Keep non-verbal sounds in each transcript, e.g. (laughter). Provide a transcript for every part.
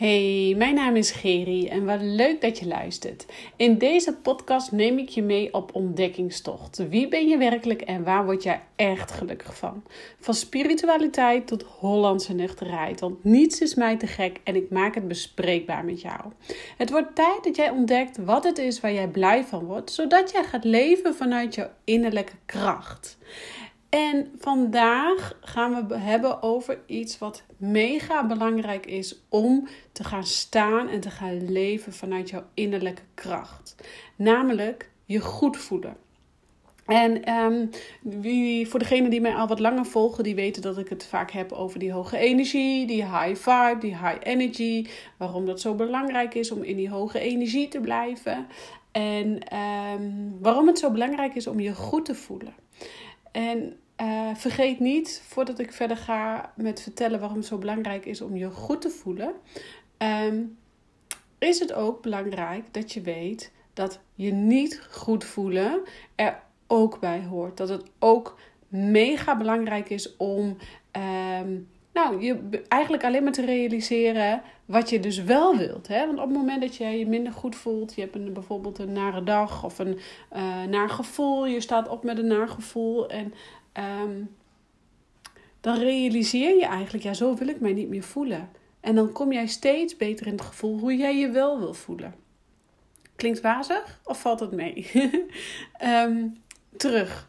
Hey, mijn naam is Geri en wat leuk dat je luistert. In deze podcast neem ik je mee op ontdekkingstocht. Wie ben je werkelijk en waar word jij echt gelukkig van? Van spiritualiteit tot Hollandse nuchterheid, want niets is mij te gek en ik maak het bespreekbaar met jou. Het wordt tijd dat jij ontdekt wat het is waar jij blij van wordt, zodat jij gaat leven vanuit jouw innerlijke kracht. En vandaag gaan we hebben over iets wat mega belangrijk is om te gaan staan en te gaan leven vanuit jouw innerlijke kracht. Namelijk je goed voelen. En um, wie, voor degenen die mij al wat langer volgen, die weten dat ik het vaak heb over die hoge energie, die high vibe, die high energy. Waarom dat zo belangrijk is om in die hoge energie te blijven. En um, waarom het zo belangrijk is om je goed te voelen. En uh, vergeet niet, voordat ik verder ga met vertellen waarom het zo belangrijk is om je goed te voelen, um, is het ook belangrijk dat je weet dat je niet goed voelen er ook bij hoort. Dat het ook mega belangrijk is om um, nou, je eigenlijk alleen maar te realiseren wat je dus wel wilt. Hè? Want op het moment dat je je minder goed voelt, je hebt een, bijvoorbeeld een nare dag of een uh, naar gevoel, je staat op met een naar gevoel en um, dan realiseer je eigenlijk, ja, zo wil ik mij niet meer voelen. En dan kom jij steeds beter in het gevoel hoe jij je wel wil voelen. Klinkt wazig of valt het mee? um, (laughs) terug.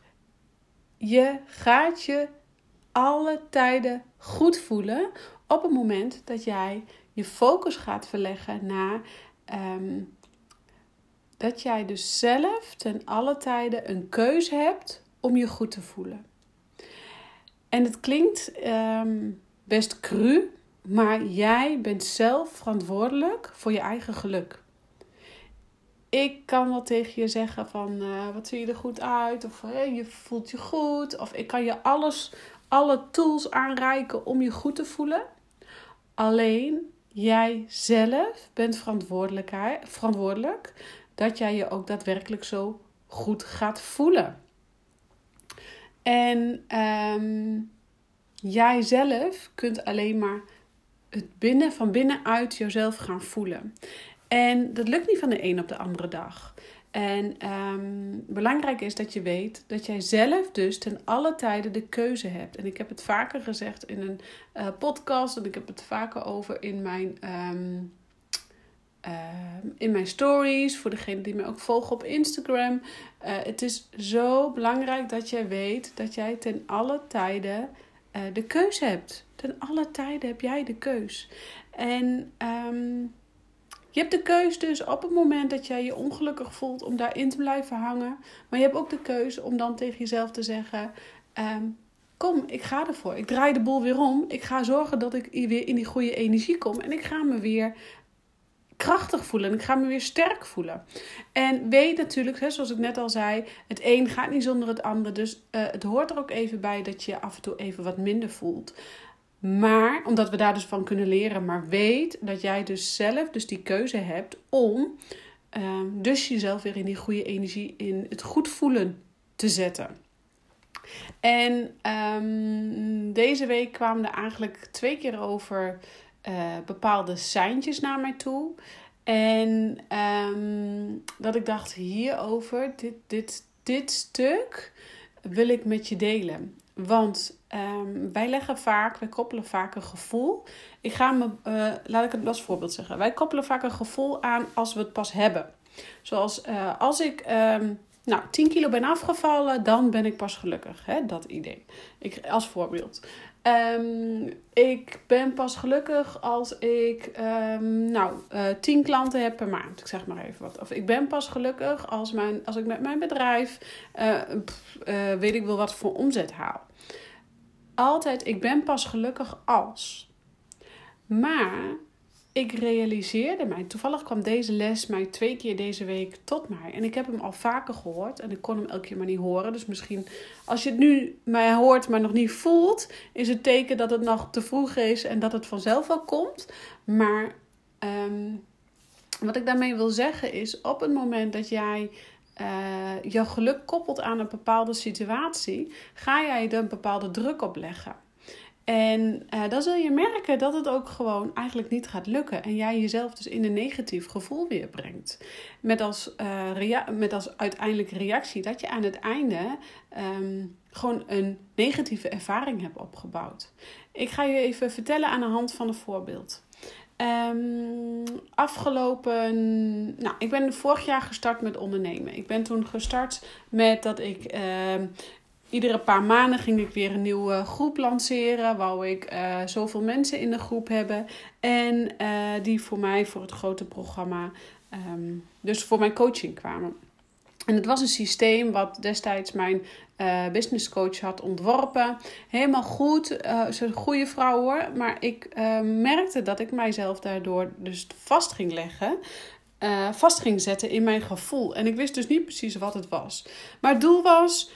Je gaat je alle tijden goed voelen op het moment dat jij je focus gaat verleggen naar um, dat jij dus zelf ten alle tijden een keuze hebt om je goed te voelen. En het klinkt um, best cru, maar jij bent zelf verantwoordelijk voor je eigen geluk. Ik kan wel tegen je zeggen van uh, wat zie je er goed uit of je voelt je goed of ik kan je alles, alle tools aanreiken om je goed te voelen. Alleen jij zelf bent verantwoordelijk dat jij je ook daadwerkelijk zo goed gaat voelen. En um, jij zelf kunt alleen maar het binnen, van binnenuit jezelf gaan voelen. En dat lukt niet van de een op de andere dag. En um, belangrijk is dat je weet dat jij zelf dus ten alle tijden de keuze hebt. En ik heb het vaker gezegd in een uh, podcast en ik heb het vaker over in mijn um, Ehm, in mijn stories, voor degenen die me ook volgen op Instagram. Uh, het is zo belangrijk dat jij weet dat jij ten alle tijden uh, de keus hebt. Ten alle tijden heb jij de keus. En je hebt de keus dus op het moment dat jij je ongelukkig voelt om daarin te blijven hangen. Maar je hebt ook de keus om dan tegen jezelf te zeggen: um, Kom, ik ga ervoor. Ik draai de boel weer om. Ik ga zorgen dat ik weer in die goede energie kom. En ik ga me weer krachtig voelen. En ik ga me weer sterk voelen. En weet natuurlijk, hè, zoals ik net al zei, het een gaat niet zonder het ander. Dus uh, het hoort er ook even bij dat je af en toe even wat minder voelt. Maar, omdat we daar dus van kunnen leren. Maar weet dat jij dus zelf dus die keuze hebt om uh, dus jezelf weer in die goede energie, in het goed voelen te zetten. En um, deze week kwamen er eigenlijk twee keer over uh, bepaalde seintjes naar mij toe. En um, dat ik dacht hierover, dit, dit, dit stuk wil ik met je delen. Want um, wij leggen vaak, wij koppelen vaak een gevoel. Ik ga me, uh, laat ik het als voorbeeld zeggen. Wij koppelen vaak een gevoel aan als we het pas hebben. Zoals uh, als ik um, nou, 10 kilo ben afgevallen, dan ben ik pas gelukkig. Hè? Dat idee. Ik, als voorbeeld. Um, ik ben pas gelukkig als ik um, nou, uh, tien klanten heb per maand. Ik zeg maar even wat. Of ik ben pas gelukkig als, mijn, als ik met mijn bedrijf pff, uh, weet ik wel wat voor omzet haal. Altijd, ik ben pas gelukkig als. Maar ik realiseerde mij, toevallig kwam deze les mij twee keer deze week tot mij. En ik heb hem al vaker gehoord en ik kon hem elke keer maar niet horen. Dus misschien als je het nu mij hoort, maar nog niet voelt, is het teken dat het nog te vroeg is en dat het vanzelf wel komt. Maar um, wat ik daarmee wil zeggen is, op het moment dat jij uh, jouw geluk koppelt aan een bepaalde situatie, ga jij er een bepaalde druk op leggen. En uh, dan zul je merken dat het ook gewoon eigenlijk niet gaat lukken. En jij jezelf dus in een negatief gevoel weer brengt. Met als, uh, met als uiteindelijke reactie dat je aan het einde um, gewoon een negatieve ervaring hebt opgebouwd. Ik ga je even vertellen aan de hand van een voorbeeld. Um, afgelopen. Nou, ik ben vorig jaar gestart met ondernemen. Ik ben toen gestart met dat ik. Uh, iedere paar maanden ging ik weer een nieuwe groep lanceren. Wou ik uh, zoveel mensen in de groep hebben. En uh, die voor mij, voor het grote programma. Um, dus voor mijn coaching kwamen. En het was een systeem wat destijds mijn uh, business coach had ontworpen. Helemaal goed. Ze is een goede vrouw hoor. Maar ik merkte dat ik mijzelf daardoor dus vast ging leggen. vast ging zetten in mijn gevoel. En ik wist dus niet precies wat het was. Maar het doel was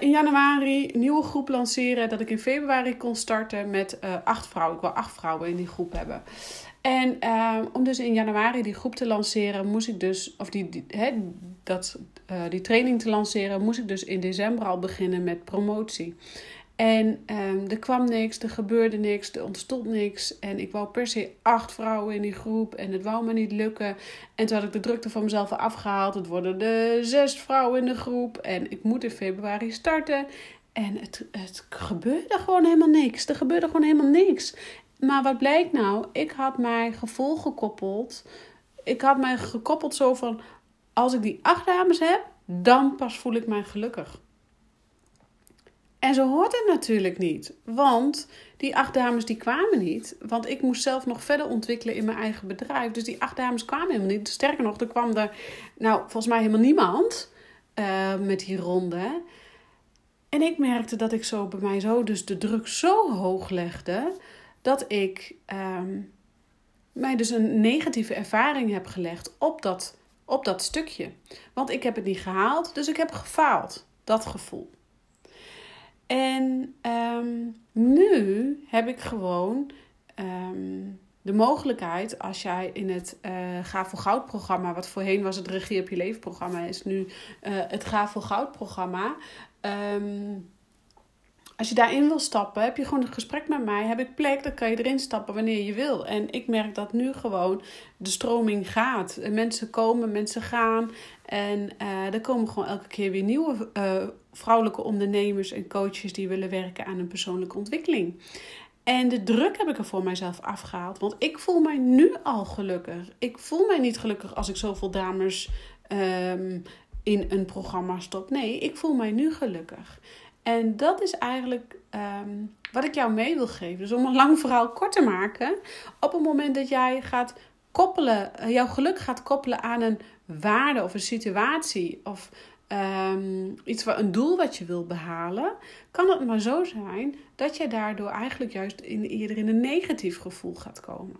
in januari een nieuwe groep lanceren. Dat ik in februari kon starten met acht vrouwen. Ik wil acht vrouwen in die groep hebben. En uh, om dus in januari die groep te lanceren, moest ik dus, of die, hè, dat, uh, die training te lanceren, moest ik dus in december al beginnen met promotie. En um, er kwam niks, er gebeurde niks, er ontstond niks. En ik wou per se acht vrouwen in die groep en het wou me niet lukken. En toen had ik de drukte van mezelf afgehaald. Het worden er zes vrouwen in de groep en ik moet in februari starten. En het, het gebeurde gewoon helemaal niks. Er gebeurde gewoon helemaal niks. Maar wat blijkt nou? Ik had mijn gevoel gekoppeld. Ik had mij gekoppeld zo van: als ik die acht dames heb, dan pas voel ik mij gelukkig. En zo hoort het natuurlijk niet. Want die acht dames die kwamen niet. Want ik moest zelf nog verder ontwikkelen in mijn eigen bedrijf. Dus die acht dames kwamen helemaal niet. Sterker nog, er kwam er nou volgens mij helemaal niemand uh, met die ronde. En ik merkte dat ik zo bij mij zo dus de druk zo hoog legde dat ik um, mij dus een negatieve ervaring heb gelegd op dat, op dat stukje. Want ik heb het niet gehaald, dus ik heb gefaald. Dat gevoel. En um, nu heb ik gewoon um, de mogelijkheid, als jij in het uh, Ga voor Goud programma, wat voorheen was het Regie op je Leven programma, is nu uh, het Ga voor Goud programma. Um, als je daarin wil stappen, heb je gewoon een gesprek met mij. Heb ik plek, dan kan je erin stappen wanneer je wil. En ik merk dat nu gewoon de stroming gaat. Mensen komen, mensen gaan. En uh, er komen gewoon elke keer weer nieuwe uh, vrouwelijke ondernemers en coaches die willen werken aan een persoonlijke ontwikkeling. En de druk heb ik er voor mijzelf afgehaald. Want ik voel mij nu al gelukkig. Ik voel mij niet gelukkig als ik zoveel dames um, in een programma stop. Nee, ik voel mij nu gelukkig. En dat is eigenlijk um, wat ik jou mee wil geven. Dus om een lang verhaal kort te maken. Op het moment dat jij gaat koppelen, jouw geluk gaat koppelen aan een waarde of een situatie of um, iets wat een doel wat je wil behalen, kan het maar zo zijn dat je daardoor eigenlijk juist in, eerder in een negatief gevoel gaat komen.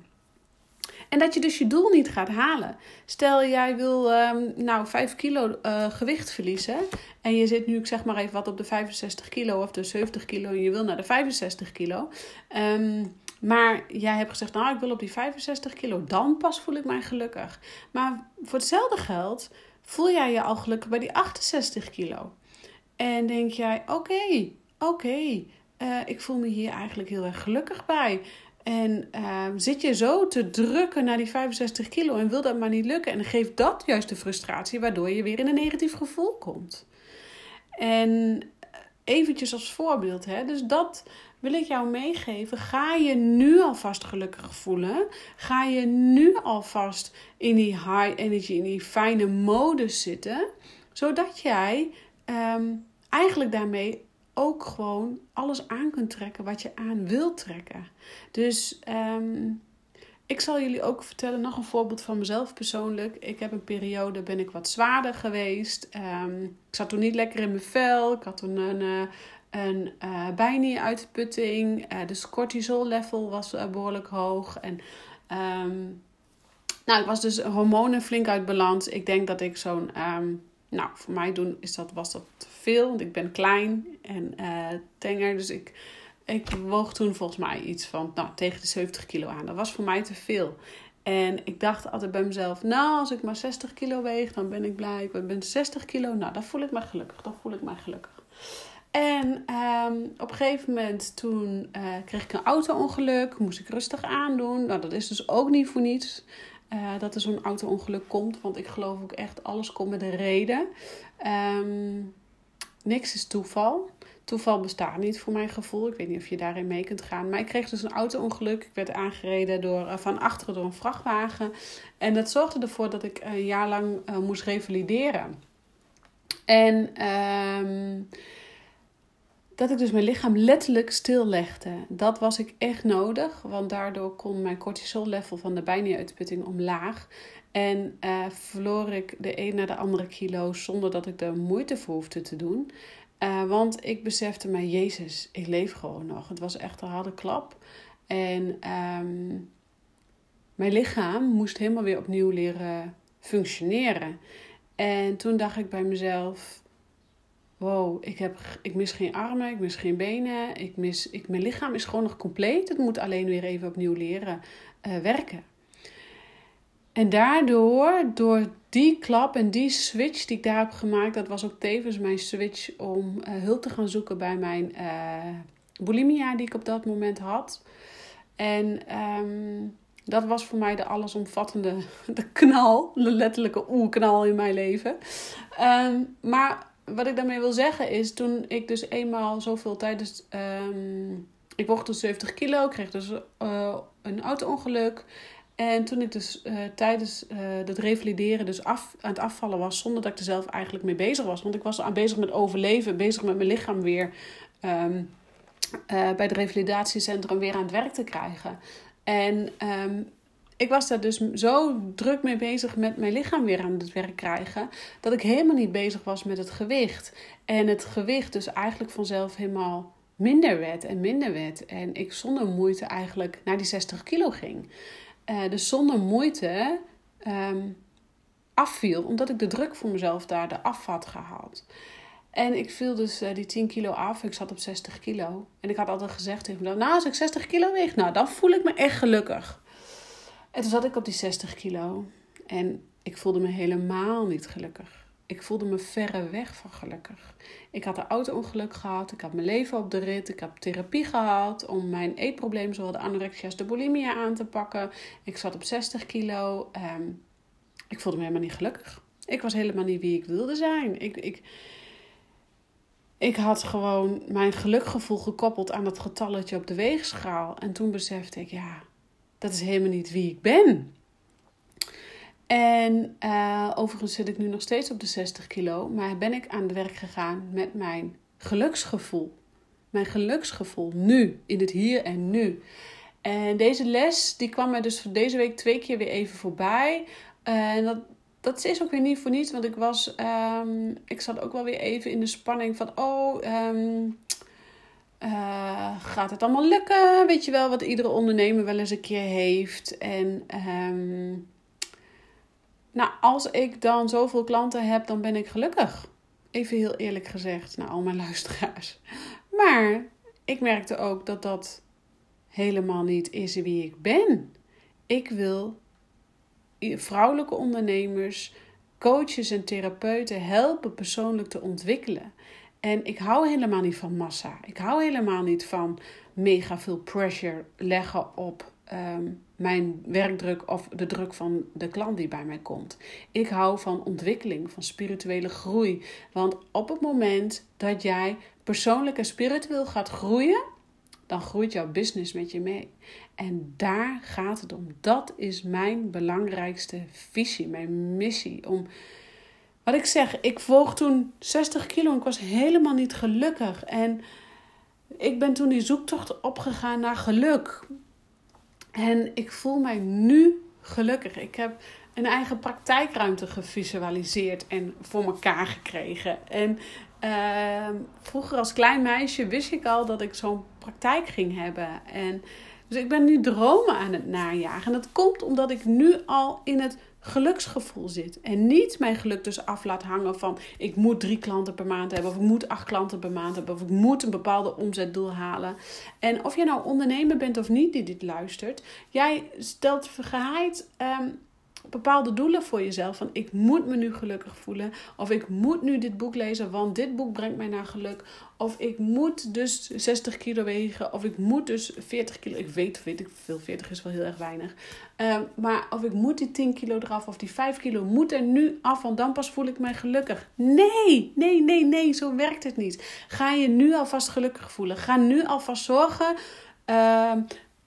En dat je dus je doel niet gaat halen. Stel jij wil um, nou 5 kilo uh, gewicht verliezen. En je zit nu, ik zeg maar even wat, op de 65 kilo of de 70 kilo. En je wil naar de 65 kilo. Um, maar jij hebt gezegd, nou ik wil op die 65 kilo. Dan pas voel ik mij gelukkig. Maar voor hetzelfde geld voel jij je al gelukkig bij die 68 kilo. En denk jij, oké, oké. Uh, ik voel me hier eigenlijk heel erg gelukkig bij. En uh, zit je zo te drukken naar die 65 kilo en wil dat maar niet lukken. En geeft dat juist de frustratie, waardoor je weer in een negatief gevoel komt. En eventjes als voorbeeld, hè, dus dat wil ik jou meegeven. Ga je nu alvast gelukkig voelen? Ga je nu alvast in die high energy, in die fijne modus zitten? Zodat jij um, eigenlijk daarmee ook gewoon alles aan kunt trekken wat je aan wilt trekken. Dus um, ik zal jullie ook vertellen, nog een voorbeeld van mezelf persoonlijk. Ik heb een periode, ben ik wat zwaarder geweest. Um, ik zat toen niet lekker in mijn vel. Ik had toen een, een, eh, een uh, bijnieruitputting. Uh, dus cortisol level was uh, behoorlijk hoog. En um, nou, ik was dus hormonen flink uit balans. Ik denk dat ik zo'n... Um, nou, voor mij doen is dat, was dat veel, want ik ben klein en uh, tenger. Dus ik, ik woog toen volgens mij iets van nou, tegen de 70 kilo aan. Dat was voor mij te veel. En ik dacht altijd bij mezelf, nou, als ik maar 60 kilo weeg, dan ben ik blij. Ik ben 60 kilo, nou, dan voel ik me gelukkig. Dan voel ik me gelukkig. En ehm, op een gegeven moment toen uh, kreeg ik een auto-ongeluk. Moest ik rustig aandoen. Nou, dat is dus ook niet voor niets. Uh, dat er zo'n auto-ongeluk komt. Want ik geloof ook echt, alles komt met een reden. Um, niks is toeval. Toeval bestaat niet voor mijn gevoel. Ik weet niet of je daarin mee kunt gaan. Maar ik kreeg dus een auto-ongeluk. Ik werd aangereden door, uh, van achteren door een vrachtwagen. En dat zorgde ervoor dat ik een jaar lang uh, moest revalideren. En um, dat ik dus mijn lichaam letterlijk stillegde. Dat was ik echt nodig, want daardoor kon mijn cortisol level van de bijnieruitputting omlaag. En uh, verloor ik de een naar de andere kilo zonder dat ik er moeite voor hoefde te doen. Uh, want ik besefte mij, Jezus, ik leef gewoon nog. Het was echt een harde klap. En um, mijn lichaam moest helemaal weer opnieuw leren functioneren. En toen dacht ik bij mezelf: wow, ik, heb, ik mis geen armen, ik mis geen benen. Ik mis, ik, mijn lichaam is gewoon nog compleet. Het moet alleen weer even opnieuw leren uh, werken. En daardoor, door die klap en die switch die ik daar heb gemaakt, dat was ook tevens mijn switch om uh, hulp te gaan zoeken bij mijn uh, bulimia die ik op dat moment had. En um, dat was voor mij de allesomvattende (laughs) de knal, de letterlijke oerknal in mijn leven. Um, maar wat ik daarmee wil zeggen is, toen ik dus eenmaal zoveel tijdens. Um, ik woog toen 70 kilo, kreeg dus uh, een auto-ongeluk. En toen ik dus uh, tijdens uh, het revalideren dus af, aan het afvallen was, zonder dat ik er zelf eigenlijk mee bezig was. Want ik was aan bezig met overleven, bezig met mijn lichaam weer um, bij het revalidatiecentrum weer aan het werk te krijgen. En um, ik was daar dus zo druk mee bezig met mijn lichaam weer aan het werk krijgen, dat ik helemaal niet bezig was met het gewicht. En het gewicht dus eigenlijk vanzelf helemaal minder werd en minder werd. En ik zonder moeite eigenlijk naar die 60 kilo ging. Uh, dus zonder moeite um, afviel, omdat ik de druk voor mezelf daar eraf had gehaald. En ik viel dus uh, die 10 kilo af. Ik zat op 60 kilo. En ik had altijd gezegd tegen mezelf: Nou, als ik 60 kilo weeg, nou, dan voel ik me echt gelukkig. En toen zat ik op die 60 kilo. En ik voelde me helemaal niet gelukkig. Ik voelde me verre weg van gelukkig. Ik had een auto-ongeluk gehad. Ik had mijn leven op de rit. Ik heb therapie gehad om mijn eetprobleem, zowel de anorexia als de bulimia, aan te pakken. Ik zat op 60 kilo. Um, ik voelde me helemaal niet gelukkig. Ik was helemaal niet wie ik wilde zijn. Ik, ik, ik had gewoon mijn gelukgevoel gekoppeld aan dat getalletje op de weegschaal. En toen besefte ik, ja, dat is helemaal niet wie ik ben. En uh, overigens zit ik nu nog steeds op de 60 kilo, maar ben ik aan het werk gegaan met mijn geluksgevoel. Mijn geluksgevoel nu, in het hier en nu. En deze les, die kwam mij dus deze week twee keer weer even voorbij. Uh, en dat, dat is ook weer niet voor niets, want ik was, um, ik zat ook wel weer even in de spanning van, oh, um, uh, gaat het allemaal lukken? Weet je wel, wat iedere ondernemer wel eens een keer heeft. En um, nou, als ik dan zoveel klanten heb, dan ben ik gelukkig. Even heel eerlijk gezegd naar al mijn (laughs) luisteraars. Maar ik merkte ook dat dat helemaal niet is wie ik ben. Ik wil vrouwelijke ondernemers, coaches en therapeuten helpen persoonlijk te ontwikkelen. En ik hou helemaal niet van massa. Ik hou helemaal niet van mega veel pressure leggen op um, mijn werkdruk of de druk van de klant die bij mij komt. Ik hou van ontwikkeling, van spirituele groei. Want op het moment dat jij persoonlijk en spiritueel gaat groeien, dan groeit jouw business met je mee. En daar gaat het om. Dat is mijn belangrijkste visie, mijn missie. Om wat ik zeg, ik woog toen 60 kilo en ik was helemaal niet gelukkig. En ik ben toen die zoektocht opgegaan naar geluk. En ik voel mij nu gelukkig. Ik heb een eigen praktijkruimte gevisualiseerd en voor elkaar gekregen. En uh, vroeger als klein meisje wist ik al dat ik zo'n praktijk ging hebben. En dus ik ben nu dromen aan het najagen. En dat komt omdat ik nu al in het geluksgevoel zit. En niet mijn geluk dus af laat hangen van ik moet drie klanten per maand hebben. Of ik moet acht klanten per maand hebben. Of ik moet een bepaalde omzetdoel halen. En of je nou ondernemer bent of niet die dit luistert. Jij stelt vergehaaid um, bepaalde doelen voor jezelf. Van ik moet me nu gelukkig voelen. Of ik moet nu dit boek lezen, want dit boek brengt mij naar geluk. Of ik moet dus 60 kilo wegen. Of ik moet dus 40 kilo. Ik weet, weet ik veel, 40 is wel heel erg weinig. Ehm, maar of ik moet die 10 kilo eraf of die 5 kilo moet er nu af, want dan pas voel ik mij gelukkig. Nee, nee, nee, nee, zo werkt het niet. Ga je nu alvast gelukkig voelen. Ga nu alvast zorgen. Uh,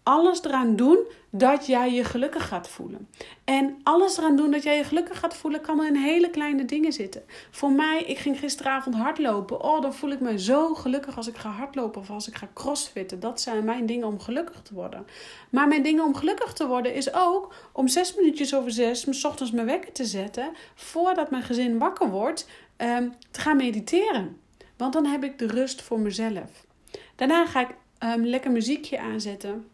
alles eraan doen dat jij je gelukkig gaat voelen. En alles eraan doen dat jij je gelukkig gaat voelen, kan in hele kleine dingen zitten. Voor mij, ik ging gisteravond hardlopen. Oh, dan voel ik me zo gelukkig als ik ga hardlopen of als ik ga crossfitten. Dat zijn mijn dingen om gelukkig te worden. Maar mijn dingen om gelukkig te worden is ook om zes minuutjes over zes, s ochtends mijn wekker te zetten, voordat mijn gezin wakker wordt, um, te gaan mediteren. Want dan heb ik de rust voor mezelf. Daarna ga ik um, lekker muziekje aanzetten.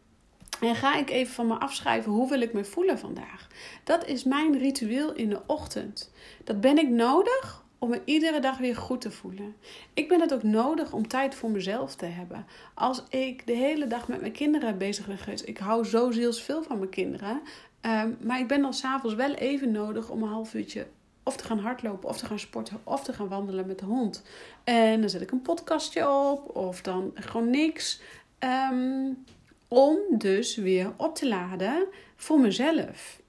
En ga ik even van me afschrijven hoe wil ik me voelen vandaag. Dat is mijn ritueel in de ochtend. Dat ben ik nodig om me iedere dag weer goed te voelen. Ik ben het ook nodig om tijd voor mezelf te hebben. Als ik de hele dag met mijn kinderen bezig ben geweest, ik hou zo zielsveel van mijn kinderen. Um, maar ik ben dan s'avonds wel even nodig om een half uurtje of te gaan hardlopen, of te gaan sporten, of te gaan wandelen met de hond. En dan zet ik een podcastje op, of dan gewoon niks. Um, om dus weer op te laden voor mezelf.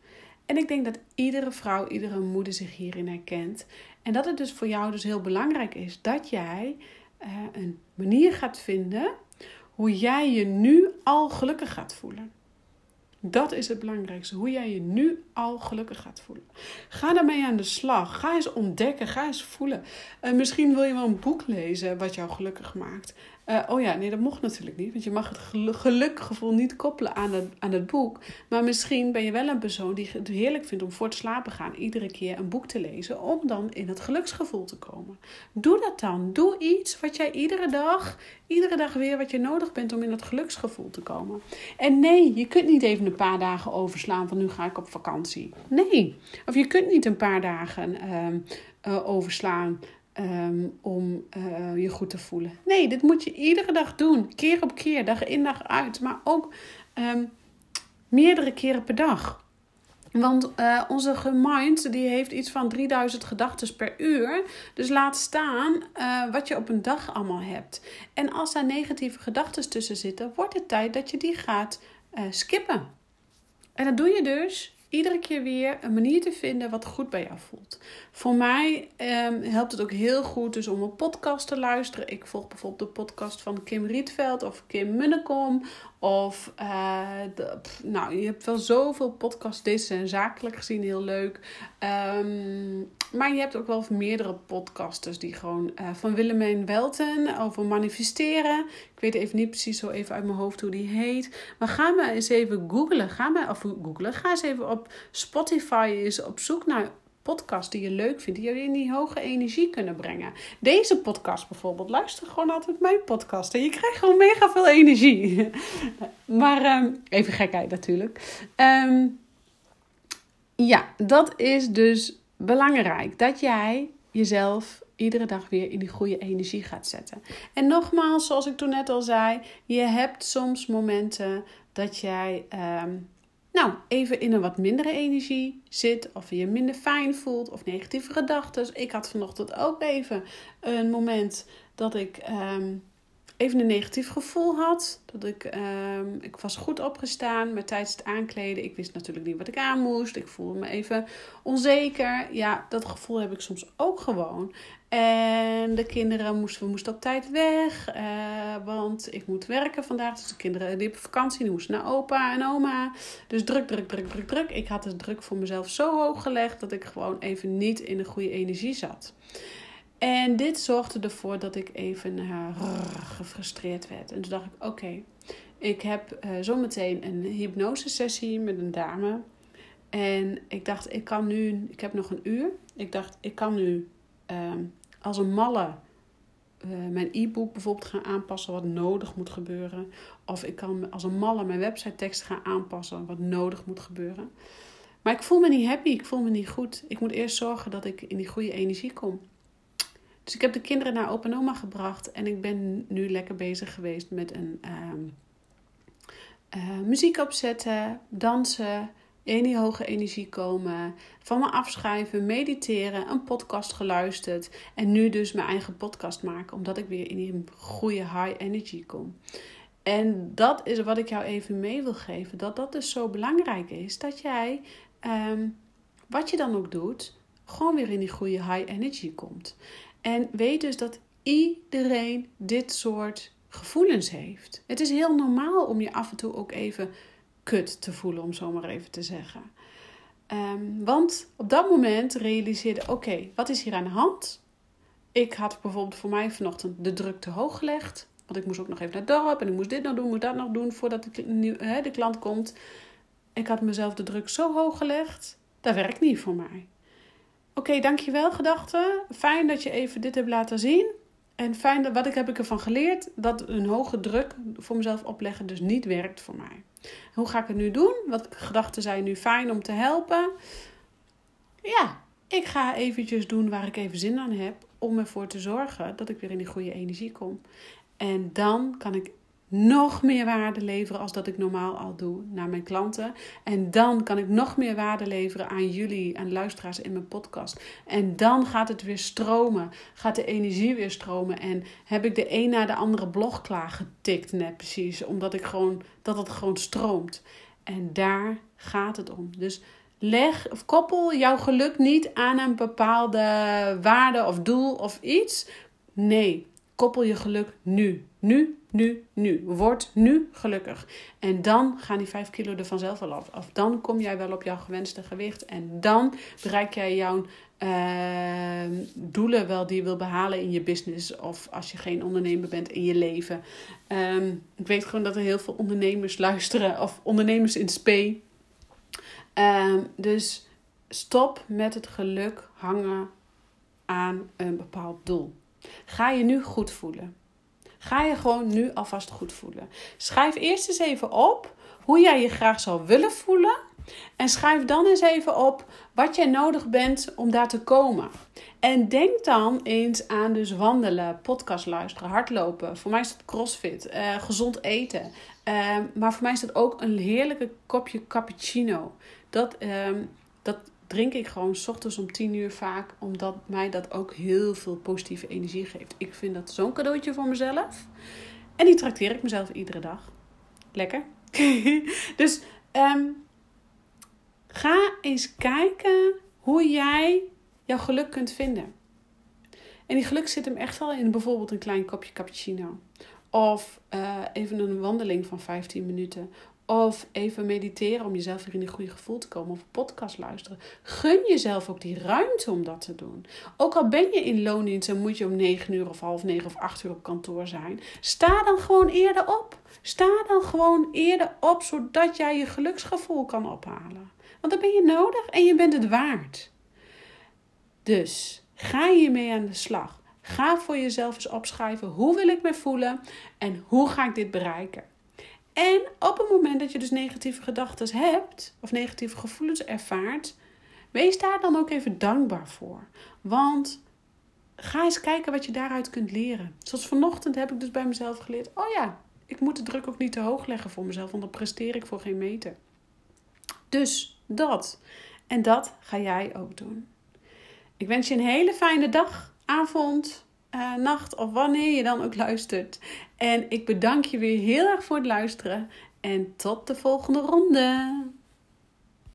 En ik denk dat iedere vrouw, iedere moeder zich hierin herkent. En dat het dus voor jou dus heel belangrijk is dat jij uh, een manier gaat vinden hoe jij je nu al gelukkig gaat voelen. Dat is het belangrijkste. Hoe jij je nu al gelukkig gaat voelen. Ga daarmee aan de slag. Ga eens ontdekken. Ga eens voelen. Uh, misschien wil je wel een boek lezen wat jou gelukkig maakt. Uh, oh ja, nee, dat mocht natuurlijk niet. Want je mag het gelukgevoel niet koppelen aan het, aan het boek. Maar misschien ben je wel een persoon die het heerlijk vindt om voor te slapen gaan. Iedere keer een boek te lezen. Om dan in het geluksgevoel te komen. Doe dat dan. Doe iets wat jij iedere dag, iedere dag weer wat je nodig bent om in het geluksgevoel te komen. En nee, je kunt niet even een paar dagen overslaan van nu ga ik op vakantie. Nee. Of je kunt niet een paar dagen uh, overslaan um, om uh, je goed te voelen. Nee, dit moet je iedere dag doen. Keer op keer, dag in dag uit. Maar ook um, meerdere keren per dag. Want uh, onze mind die heeft iets van 3000 gedachten per uur. Dus laat staan uh, wat je op een dag allemaal hebt. En als daar negatieve gedachten tussen zitten, wordt het tijd dat je die gaat skippen. En dat doe je dus iedere keer weer een manier te vinden wat goed bij jou voelt. Voor mij um, helpt het ook heel goed dus om een podcast te luisteren. Ik volg bijvoorbeeld de podcast van Kim Rietveld of Kim Munnekom. Of, de, nou, je hebt wel zoveel podcasts. Deze zijn zakelijk gezien heel leuk. Um, maar je hebt ook wel meerdere podcasters die gewoon uh, van Willemijn Welten over manifesteren. Ik weet even niet precies zo even uit mijn hoofd hoe die heet. Maar ga maar eens even googlen. Ga maar, of googlen. Ga eens even op Spotify eens op zoek naar podcasts die je leuk vindt, die je in die hoge energie kunnen brengen. Deze podcast bijvoorbeeld, luister gewoon altijd mijn podcast en je krijgt gewoon mega veel energie. (laughs) maar um, even gekheid natuurlijk. Um, ja, dat is dus belangrijk. Dat jij jezelf iedere dag weer in die goede energie gaat zetten. En nogmaals, zoals ik toen net al zei, je hebt soms momenten dat jij um, nou, even in een wat mindere energie zit, of je minder fijn voelt, of negatieve gedachten. Ik had vanochtend ook even een moment dat ik um, even een negatief gevoel had. Dat ik, um, ik was goed opgestaan, maar tijdens het aankleden, ik wist natuurlijk niet wat ik aan moest. Ik voelde me even onzeker. Ja, dat gevoel heb ik soms ook gewoon. En de kinderen moesten, we moesten op tijd weg, uh, want ik moet werken vandaag. Dus de kinderen die op vakantie, die moesten naar opa en oma. Dus druk, druk, druk, druk, druk. Ik had de druk voor mezelf zo hoog gelegd dat ik gewoon even niet in de goede energie zat. En dit zorgde ervoor dat ik even gefrustreerd werd. En toen dacht ik, oké, ik heb uh, zometeen een hypnosesessie met een dame. En ik dacht, ik kan nu, ik heb nog een uur. Ik dacht, ik kan nu uh, als een malle uh, mijn e-book bijvoorbeeld gaan aanpassen wat nodig moet gebeuren. Of ik kan als een malle mijn website tekst gaan aanpassen wat nodig moet gebeuren. Maar ik voel me niet happy, ik voel me niet goed. Ik moet eerst zorgen dat ik in die goede energie kom. Dus ik heb de kinderen naar opa en oma gebracht. En ik ben nu lekker bezig geweest met een uh, uh, muziek opzetten, dansen. in die hoge energie komen, van me afschrijven, mediteren, een podcast geluisterd en nu dus mijn eigen podcast maken, omdat ik weer in die goede high energy kom. En dat is wat ik jou even mee wil geven, dat dat dus zo belangrijk is, dat jij, ehm, wat je dan ook doet, gewoon weer in die goede high energy komt. En weet dus dat iedereen dit soort gevoelens heeft. Het is heel normaal om je af en toe ook even kut te voelen, om zo maar even te zeggen. Ehm, want op dat moment realiseerde: oké, wat is hier aan de hand? Ik had bijvoorbeeld voor mij vanochtend de druk te hoog gelegd. Want ik moest ook nog even naar het dorp en ik moest dit nog doen, moest dat nog doen voordat de, de klant komt. Ik had mezelf de druk zo hoog gelegd. Dat werkt niet voor mij. Oké, dankjewel gedachte. Fijn dat je even dit hebt laten zien. En fijn dat wat ik heb ik ervan geleerd dat een hoge druk voor mezelf opleggen dus niet werkt voor mij. Hoe ga ik het nu doen? Wat gedachten zijn nu fijn om te helpen? Ja, ik ga eventjes doen waar ik even zin aan heb om ervoor te zorgen dat ik weer in die goede energie kom. En dan kan ik nog meer waarde leveren als dat ik normaal al doe naar mijn klanten. En dan kan ik nog meer waarde leveren aan jullie en luisteraars in mijn podcast. En dan gaat het weer stromen, gaat de energie weer stromen en heb ik de een na de andere blog klaargetikt net precies, omdat ik gewoon dat het gewoon stroomt. En daar gaat het om. Dus leg of koppel jouw geluk niet aan een bepaalde waarde of doel of iets. Nee, koppel je geluk nu. Nu, nu, nu. Word nu gelukkig. En dan gaan die 5 kilo er vanzelf wel af. Of dan kom jij wel op jouw gewenste gewicht. En dan bereik jij jouw uh, doelen wel die je wil behalen in je business. Of als je geen ondernemer bent in je leven. Um, ik weet gewoon dat er heel veel ondernemers luisteren. Of ondernemers in spe. Um, dus stop met het geluk hangen aan een bepaald doel. Ga je nu goed voelen? Ga je gewoon nu alvast goed voelen? Schrijf eerst eens even op hoe jij je graag zou willen voelen. En schrijf dan eens even op wat jij nodig bent om daar te komen. En denk dan eens aan dus wandelen, podcast luisteren, hardlopen. Voor mij is dat crossfit, uh, gezond eten. Uh, maar voor mij is dat ook een heerlijke kopje cappuccino. Dat, uh, dat drink ik gewoon s ochtends om 10 uur vaak, omdat mij dat ook heel veel positieve energie geeft. Ik vind dat zo'n cadeautje voor mezelf. En die trakteer ik mezelf iedere dag. Lekker. (laughs) dus um, ga eens kijken hoe jij jouw geluk kunt vinden. En die geluk zit hem echt wel in bijvoorbeeld een klein kopje cappuccino. Of uh, even een wandeling van 15 minuten. Of even mediteren om jezelf weer in een goede gevoel te komen. Of een podcast luisteren. Gun jezelf ook die ruimte om dat te doen. Ook al ben je in loondienst en moet je om 9 uur of half 9 of 8 uur op kantoor zijn. Sta dan gewoon eerder op. Sta dan gewoon eerder op zodat jij je geluksgevoel kan ophalen. Want dat ben je nodig en je bent het waard. Dus ga hiermee aan de slag. Ga voor jezelf eens opschrijven hoe wil ik me voelen en hoe ga ik dit bereiken. En op het moment dat je dus negatieve gedachten hebt of negatieve gevoelens ervaart, wees daar dan ook even dankbaar voor. Want ga eens kijken wat je daaruit kunt leren. Zoals vanochtend heb ik dus bij mezelf geleerd: oh ja, ik moet de druk ook niet te hoog leggen voor mezelf, want dan presteer ik voor geen meter. Dus dat. En dat ga jij ook doen. Ik wens je een hele fijne dag, avond, uh, nacht of wanneer je dan ook luistert. En ik bedank je weer heel erg voor het luisteren. En tot de volgende ronde.